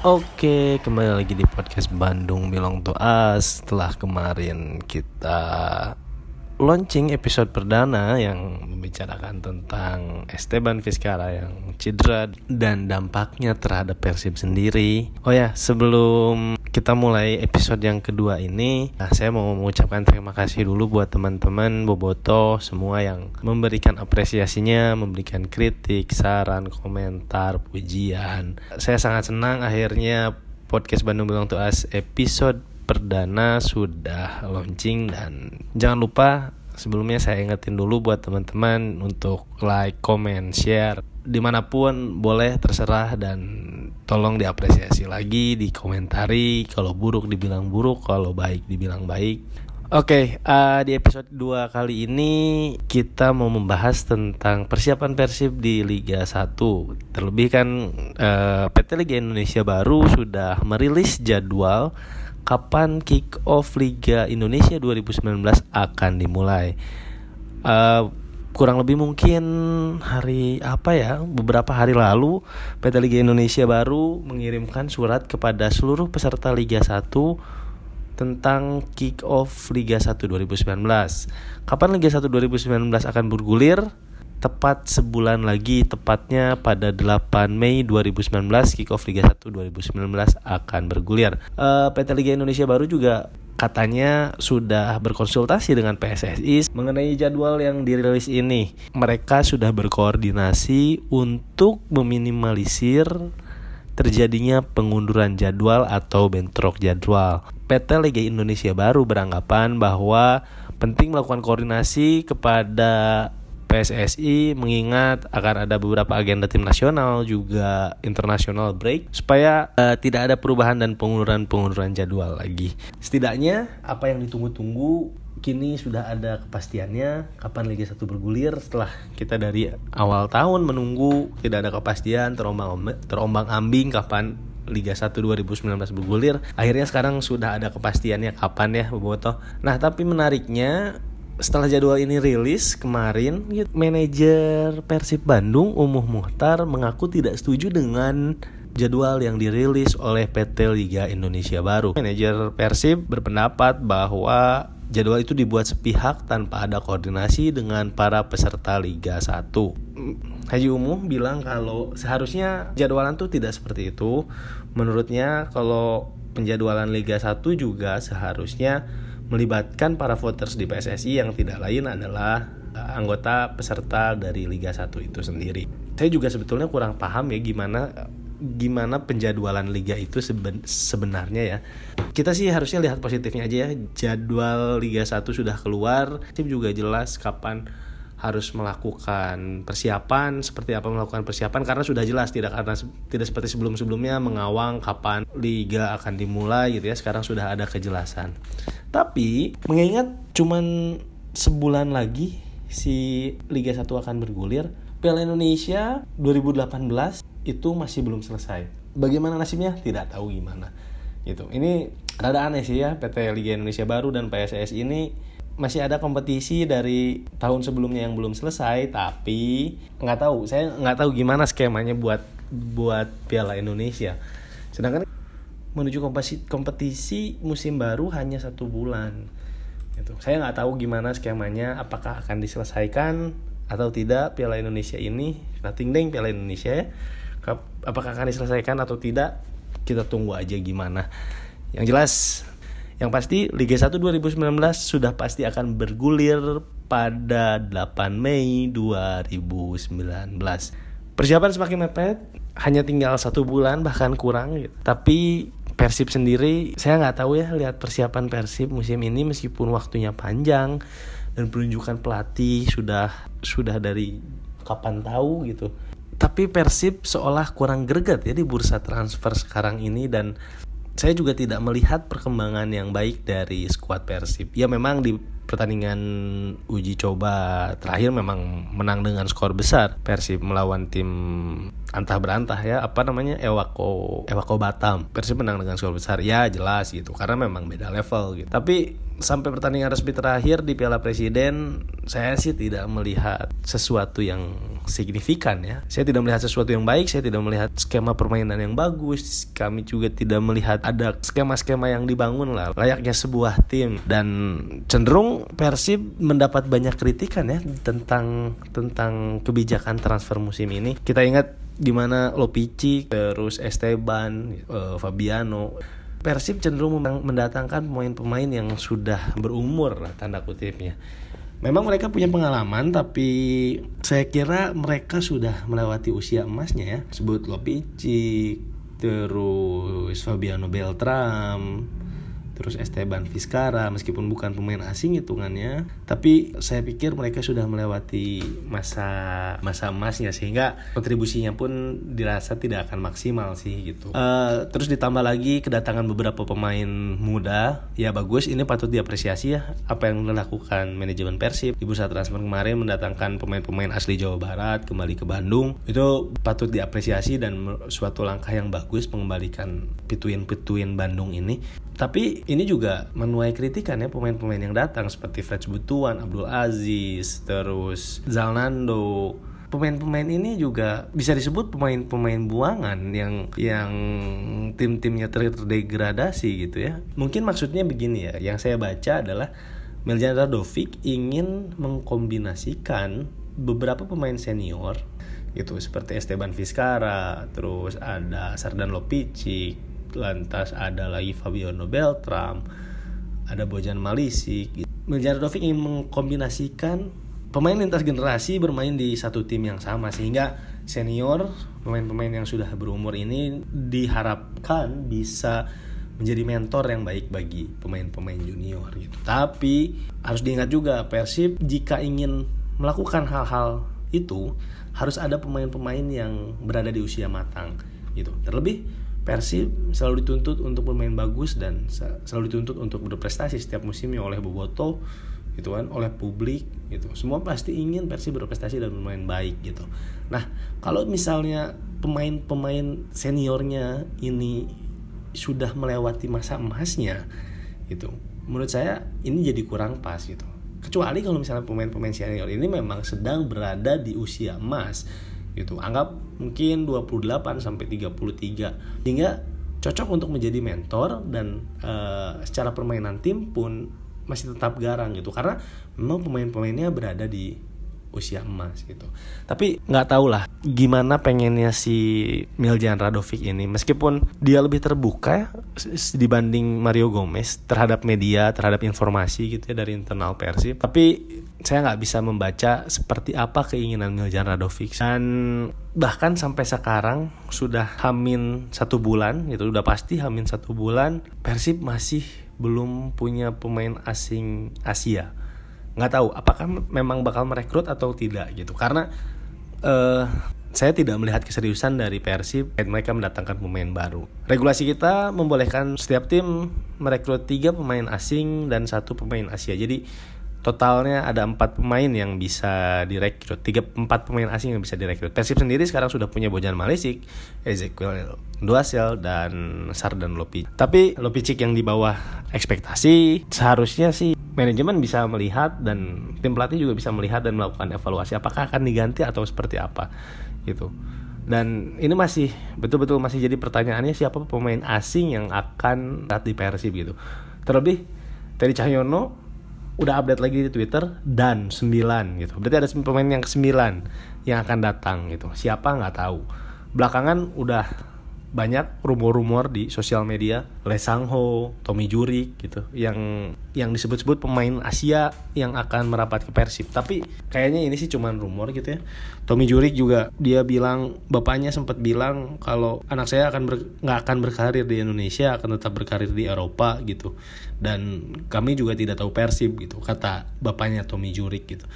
Oke, kembali lagi di podcast Bandung Belong to Setelah kemarin kita launching episode perdana yang membicarakan tentang Esteban Vizcara yang cedera dan dampaknya terhadap Persib sendiri. Oh ya, sebelum kita mulai episode yang kedua ini, nah, saya mau mengucapkan terima kasih dulu buat teman-teman Boboto semua yang memberikan apresiasinya, memberikan kritik, saran, komentar, pujian. Saya sangat senang akhirnya podcast Bandung Bilang to Us episode perdana sudah launching dan jangan lupa sebelumnya saya ingetin dulu buat teman-teman untuk like, comment, share di mana pun boleh terserah dan tolong diapresiasi lagi, dikomentari kalau buruk dibilang buruk, kalau baik dibilang baik. Oke, okay, uh, di episode 2 kali ini kita mau membahas tentang persiapan Persib di Liga 1. Terlebih kan uh, PT Liga Indonesia baru sudah merilis jadwal kapan kick off Liga Indonesia 2019 akan dimulai. Uh, kurang lebih mungkin hari apa ya beberapa hari lalu PT Liga Indonesia baru mengirimkan surat kepada seluruh peserta Liga 1 tentang kick off Liga 1 2019. Kapan Liga 1 2019 akan bergulir? Tepat sebulan lagi tepatnya pada 8 Mei 2019 kickoff Liga 1 2019 akan bergulir. Uh, PT Liga Indonesia baru juga katanya sudah berkonsultasi dengan PSSI mengenai jadwal yang dirilis ini. Mereka sudah berkoordinasi untuk meminimalisir terjadinya pengunduran jadwal atau bentrok jadwal. PT Liga Indonesia baru beranggapan bahwa penting melakukan koordinasi kepada PSSI mengingat akan ada beberapa agenda tim nasional juga internasional break supaya uh, tidak ada perubahan dan pengunduran-pengunduran jadwal lagi. Setidaknya apa yang ditunggu-tunggu kini sudah ada kepastiannya kapan Liga 1 bergulir. Setelah kita dari awal tahun menunggu tidak ada kepastian terombang terombang ambing kapan Liga 1 2019 bergulir. Akhirnya sekarang sudah ada kepastiannya kapan ya Boboto nah tapi menariknya setelah jadwal ini rilis kemarin, manajer Persib Bandung Umuh Muhtar mengaku tidak setuju dengan jadwal yang dirilis oleh PT Liga Indonesia Baru. Manajer Persib berpendapat bahwa jadwal itu dibuat sepihak tanpa ada koordinasi dengan para peserta Liga 1. Haji Umuh bilang kalau seharusnya jadwalan tuh tidak seperti itu. Menurutnya kalau penjadwalan Liga 1 juga seharusnya melibatkan para voters di PSSI yang tidak lain adalah uh, anggota peserta dari Liga 1 itu sendiri. Saya juga sebetulnya kurang paham ya gimana gimana penjadwalan liga itu seben, sebenarnya ya. Kita sih harusnya lihat positifnya aja ya. Jadwal Liga 1 sudah keluar, tim juga jelas kapan harus melakukan persiapan seperti apa melakukan persiapan karena sudah jelas tidak karena tidak seperti sebelum-sebelumnya mengawang kapan liga akan dimulai gitu ya. Sekarang sudah ada kejelasan. Tapi mengingat cuman sebulan lagi si Liga 1 akan bergulir Piala Indonesia 2018 itu masih belum selesai. Bagaimana nasibnya? Tidak tahu gimana. Gitu. Ini rada aneh sih ya PT Liga Indonesia baru dan PSS ini masih ada kompetisi dari tahun sebelumnya yang belum selesai tapi nggak tahu. Saya nggak tahu gimana skemanya buat buat Piala Indonesia. Sedangkan menuju kompetisi kompetisi musim baru hanya satu bulan. Gitu saya nggak tahu gimana skemanya apakah akan diselesaikan atau tidak Piala Indonesia ini. Nothing ding Piala Indonesia ya apakah akan diselesaikan atau tidak kita tunggu aja gimana. Yang jelas yang pasti Liga 1 2019 sudah pasti akan bergulir pada 8 Mei 2019. Persiapan semakin mepet, hanya tinggal satu bulan bahkan kurang gitu. Tapi Persib sendiri saya nggak tahu ya lihat persiapan Persib musim ini meskipun waktunya panjang dan penunjukan pelatih sudah sudah dari kapan tahu gitu tapi Persib seolah kurang greget ya di bursa transfer sekarang ini dan saya juga tidak melihat perkembangan yang baik dari skuad Persib. Ya memang di pertandingan uji coba terakhir memang menang dengan skor besar. Persib melawan tim antah berantah ya apa namanya Ewako Ewako Batam. Persib menang dengan skor besar ya jelas gitu karena memang beda level gitu. Tapi sampai pertandingan resmi terakhir di Piala Presiden saya sih tidak melihat sesuatu yang signifikan ya. Saya tidak melihat sesuatu yang baik, saya tidak melihat skema permainan yang bagus. Kami juga tidak melihat ada skema-skema yang dibangun lah layaknya sebuah tim dan cenderung Persib mendapat banyak kritikan ya tentang tentang kebijakan transfer musim ini. Kita ingat gimana Lopici, terus Esteban, uh, Fabiano Persib cenderung mendatangkan pemain-pemain yang sudah berumur tanda kutipnya. Memang mereka punya pengalaman tapi saya kira mereka sudah melewati usia emasnya ya. Sebut Lopici, terus Fabiano Beltram, terus Esteban Vizcara meskipun bukan pemain asing hitungannya tapi saya pikir mereka sudah melewati masa masa emasnya sehingga kontribusinya pun dirasa tidak akan maksimal sih gitu. Uh, terus ditambah lagi kedatangan beberapa pemain muda. Ya bagus ini patut diapresiasi ya apa yang dilakukan manajemen Persib. Di bursa transfer kemarin mendatangkan pemain-pemain asli Jawa Barat kembali ke Bandung. Itu patut diapresiasi dan suatu langkah yang bagus mengembalikan pituin-pituin Bandung ini. Tapi ini juga menuai kritikan ya pemain-pemain yang datang seperti Fred Butuan, Abdul Aziz, terus Zalnando. Pemain-pemain ini juga bisa disebut pemain-pemain buangan yang yang tim-timnya terdegradasi gitu ya. Mungkin maksudnya begini ya, yang saya baca adalah Miljan Radovic ingin mengkombinasikan beberapa pemain senior gitu seperti Esteban Vizcara, terus ada Sardan Lopicic, lantas ada lagi Fabio Beltram ada Bojan Malisi Miljardovic ingin mengkombinasikan pemain lintas generasi bermain di satu tim yang sama sehingga senior pemain-pemain yang sudah berumur ini diharapkan bisa menjadi mentor yang baik bagi pemain-pemain junior gitu. Tapi harus diingat juga Persib jika ingin melakukan hal-hal itu harus ada pemain-pemain yang berada di usia matang gitu. Terlebih Persib selalu dituntut untuk bermain bagus dan selalu dituntut untuk berprestasi setiap musimnya oleh Boboto gitu kan oleh publik gitu. Semua pasti ingin Persib berprestasi dan bermain baik gitu. Nah kalau misalnya pemain-pemain seniornya ini sudah melewati masa emasnya gitu menurut saya ini jadi kurang pas gitu. Kecuali kalau misalnya pemain-pemain senior ini memang sedang berada di usia emas gitu. Anggap mungkin 28 sampai 33 sehingga cocok untuk menjadi mentor dan uh, secara permainan tim pun masih tetap garang gitu. Karena memang pemain-pemainnya berada di usia emas gitu. Tapi nggak tahu lah gimana pengennya si Miljan Radovic ini meskipun dia lebih terbuka ya dibanding Mario Gomez terhadap media, terhadap informasi gitu ya dari internal Persib. Tapi saya nggak bisa membaca seperti apa keinginan Miljan Radovic dan bahkan sampai sekarang sudah hamin satu bulan gitu udah pasti hamin satu bulan Persib masih belum punya pemain asing Asia nggak tahu apakah memang bakal merekrut atau tidak gitu karena uh, saya tidak melihat keseriusan dari Persib dan mereka mendatangkan pemain baru. Regulasi kita membolehkan setiap tim merekrut tiga pemain asing dan satu pemain Asia. Jadi totalnya ada empat pemain yang bisa direkrut tiga empat pemain asing yang bisa direkrut Persib sendiri sekarang sudah punya Bojan Malisik Ezekiel Duasel dan Sardan Lopi tapi Lopicik yang di bawah ekspektasi seharusnya sih manajemen bisa melihat dan tim pelatih juga bisa melihat dan melakukan evaluasi apakah akan diganti atau seperti apa gitu dan ini masih betul-betul masih jadi pertanyaannya siapa pemain asing yang akan saat di Persib gitu terlebih Teddy Cahyono udah update lagi di Twitter dan 9 gitu. Berarti ada pemain yang ke-9 yang akan datang gitu. Siapa nggak tahu. Belakangan udah banyak rumor-rumor di sosial media Le Sangho, Tommy Jurik gitu yang yang disebut-sebut pemain Asia yang akan merapat ke Persib. Tapi kayaknya ini sih cuman rumor gitu ya. Tommy Jurik juga dia bilang bapaknya sempat bilang kalau anak saya akan nggak akan berkarir di Indonesia, akan tetap berkarir di Eropa gitu. Dan kami juga tidak tahu Persib gitu kata bapaknya Tommy Jurik gitu.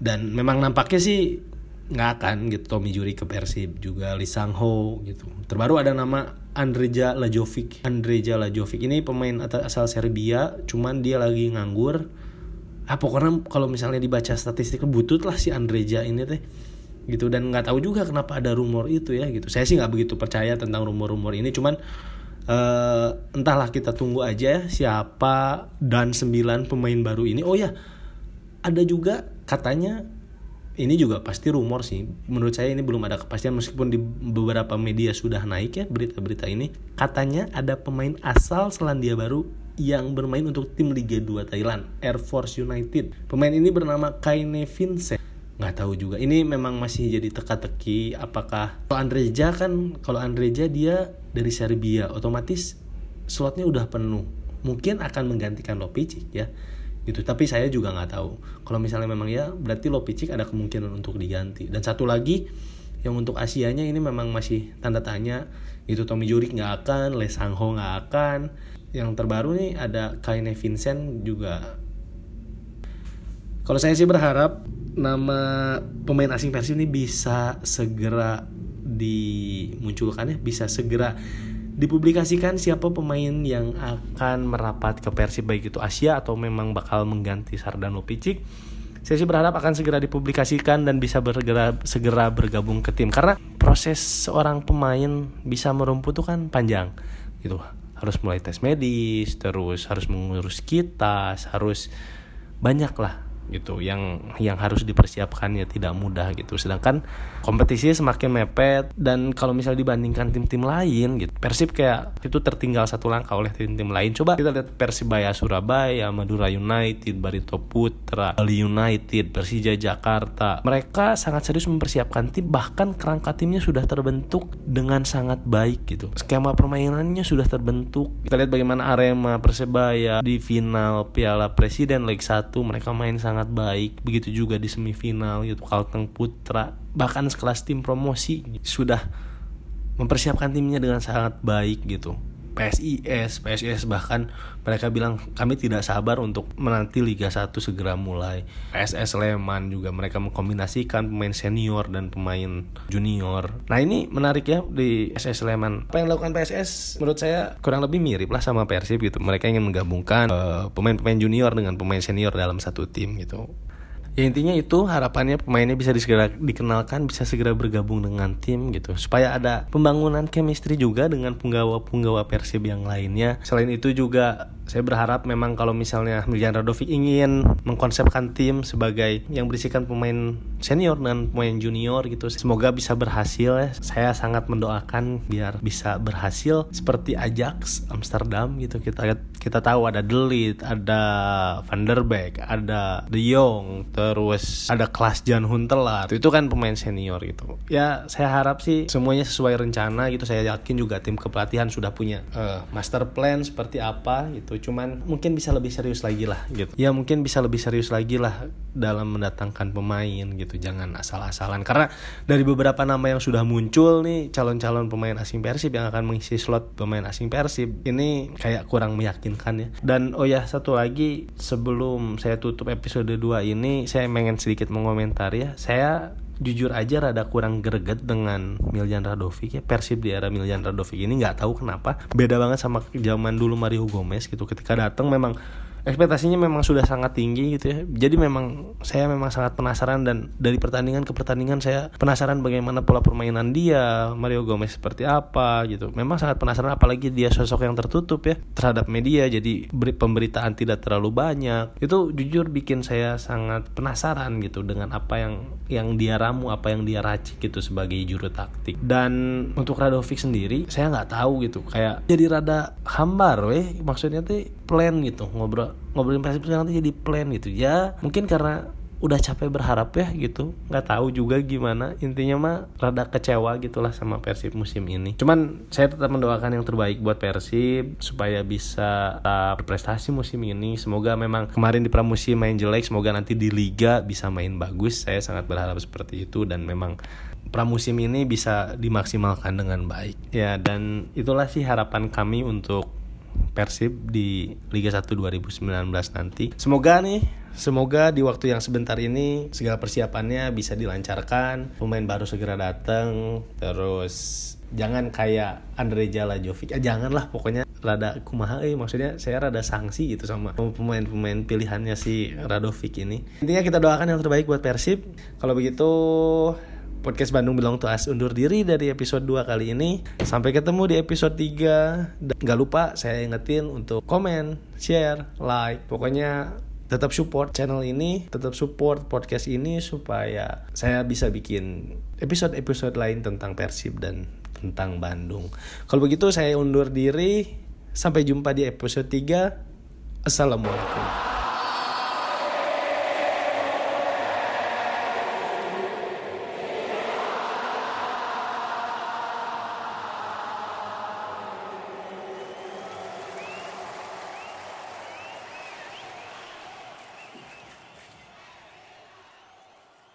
Dan memang nampaknya sih nggak akan gitu. Tommy Juri ke Persib juga Lee Sang gitu. Terbaru ada nama Andreja Lajovic. Andreja Lajovic ini pemain asal Serbia cuman dia lagi nganggur. Ah pokoknya kalau misalnya dibaca statistik butut lah si Andreja ini teh gitu. Dan nggak tahu juga kenapa ada rumor itu ya gitu. Saya sih nggak begitu percaya tentang rumor-rumor ini cuman uh, entahlah kita tunggu aja siapa dan sembilan pemain baru ini. Oh ya ada juga katanya ini juga pasti rumor sih. Menurut saya ini belum ada kepastian meskipun di beberapa media sudah naik ya berita-berita ini. Katanya ada pemain asal Selandia Baru yang bermain untuk tim Liga 2 Thailand Air Force United. Pemain ini bernama Kaine Vincent. Nggak tahu juga. Ini memang masih jadi teka-teki apakah kalau Andreja kan kalau Andreja dia dari Serbia otomatis slotnya udah penuh. Mungkin akan menggantikan Lopicic ya gitu. Tapi saya juga nggak tahu. Kalau misalnya memang ya berarti Lopicic ada kemungkinan untuk diganti. Dan satu lagi yang untuk Asianya ini memang masih tanda tanya itu Tommy Jurik nggak akan Les Sangho nggak akan. Yang terbaru nih ada Kaine Vincent juga. Kalau saya sih berharap nama pemain asing Persib ini bisa segera dimunculkan ya, bisa segera dipublikasikan siapa pemain yang akan merapat ke Persib baik itu Asia atau memang bakal mengganti Sardan Lopicic. Saya sih berharap akan segera dipublikasikan dan bisa bergera, segera bergabung ke tim karena proses seorang pemain bisa merumput itu kan panjang gitu. Harus mulai tes medis, terus harus mengurus kitas, harus banyak lah gitu yang yang harus dipersiapkan ya tidak mudah gitu. Sedangkan kompetisi semakin mepet dan kalau misalnya dibandingkan tim-tim lain gitu Persib kayak itu tertinggal satu langkah oleh tim-tim lain. Coba kita lihat Persibaya Surabaya Madura United Barito Putra Bali United Persija Jakarta. Mereka sangat serius mempersiapkan tim bahkan kerangka timnya sudah terbentuk dengan sangat baik gitu. Skema permainannya sudah terbentuk. Kita lihat bagaimana Arema Persebaya di final Piala Presiden League 1 mereka main sangat sangat baik begitu juga di semifinal gitu Kalteng Putra bahkan sekelas tim promosi sudah mempersiapkan timnya dengan sangat baik gitu PSIS, PSIS bahkan mereka bilang kami tidak sabar untuk menanti Liga 1 segera mulai. PSS Sleman juga mereka mengkombinasikan pemain senior dan pemain junior. Nah ini menarik ya di PSS Sleman. Apa yang dilakukan PSS menurut saya kurang lebih mirip lah sama Persib gitu. Mereka ingin menggabungkan pemain eh, pemain-pemain junior dengan pemain senior dalam satu tim gitu ya intinya itu harapannya pemainnya bisa segera dikenalkan bisa segera bergabung dengan tim gitu. Supaya ada pembangunan chemistry juga dengan penggawa-penggawa Persib yang lainnya. Selain itu juga saya berharap memang kalau misalnya Miljan Radovic ingin mengkonsepkan tim sebagai yang berisikan pemain senior dan pemain junior gitu semoga bisa berhasil ya. Saya sangat mendoakan biar bisa berhasil seperti Ajax Amsterdam gitu. Kita kita tahu ada Delit ada Van ada De Jong terus ada kelas Jan Huntelaar itu kan pemain senior gitu. Ya saya harap sih semuanya sesuai rencana gitu. Saya yakin juga tim kepelatihan sudah punya uh, master plan seperti apa gitu. Cuman mungkin bisa lebih serius lagi lah gitu. Ya mungkin bisa lebih serius lagi lah dalam mendatangkan pemain gitu. Jangan asal-asalan. Karena dari beberapa nama yang sudah muncul nih calon-calon pemain asing Persib yang akan mengisi slot pemain asing Persib ini kayak kurang meyakinkan ya. Dan oh ya satu lagi sebelum saya tutup episode 2 ini saya pengen sedikit mengomentar ya. Saya jujur aja rada kurang greget dengan Miljan Radovic ya. Persib di era Miljan Radovic ini nggak tahu kenapa. Beda banget sama zaman dulu Mario Gomez gitu. Ketika datang memang ekspektasinya memang sudah sangat tinggi gitu ya. Jadi memang saya memang sangat penasaran dan dari pertandingan ke pertandingan saya penasaran bagaimana pola permainan dia, Mario Gomez seperti apa gitu. Memang sangat penasaran apalagi dia sosok yang tertutup ya terhadap media jadi beri pemberitaan tidak terlalu banyak. Itu jujur bikin saya sangat penasaran gitu dengan apa yang yang dia ramu, apa yang dia racik gitu sebagai juru taktik. Dan untuk Radovic sendiri saya nggak tahu gitu kayak jadi rada hambar weh maksudnya tuh plan gitu ngobrol ngobrolin Persib sekarang jadi plan gitu. Ya mungkin karena udah capek berharap ya gitu nggak tahu juga gimana. Intinya mah rada kecewa gitulah sama Persib musim ini. Cuman saya tetap mendoakan yang terbaik buat Persib supaya bisa berprestasi musim ini. Semoga memang kemarin di pramusim main jelek semoga nanti di liga bisa main bagus. Saya sangat berharap seperti itu dan memang pramusim ini bisa dimaksimalkan dengan baik. Ya dan itulah sih harapan kami untuk Persib di Liga 1 2019 nanti. Semoga nih, semoga di waktu yang sebentar ini segala persiapannya bisa dilancarkan, pemain baru segera datang, terus jangan kayak Andre Jala Jovic, ya janganlah pokoknya rada kumaha eh maksudnya saya rada sanksi gitu sama pemain-pemain pilihannya si Radovic ini. Intinya kita doakan yang terbaik buat Persib. Kalau begitu Podcast Bandung Bilang Tuh As undur diri dari episode 2 kali ini. Sampai ketemu di episode 3. Dan gak lupa saya ingetin untuk komen, share, like. Pokoknya tetap support channel ini, tetap support podcast ini supaya saya bisa bikin episode-episode lain tentang Persib dan tentang Bandung. Kalau begitu saya undur diri. Sampai jumpa di episode 3. Assalamualaikum.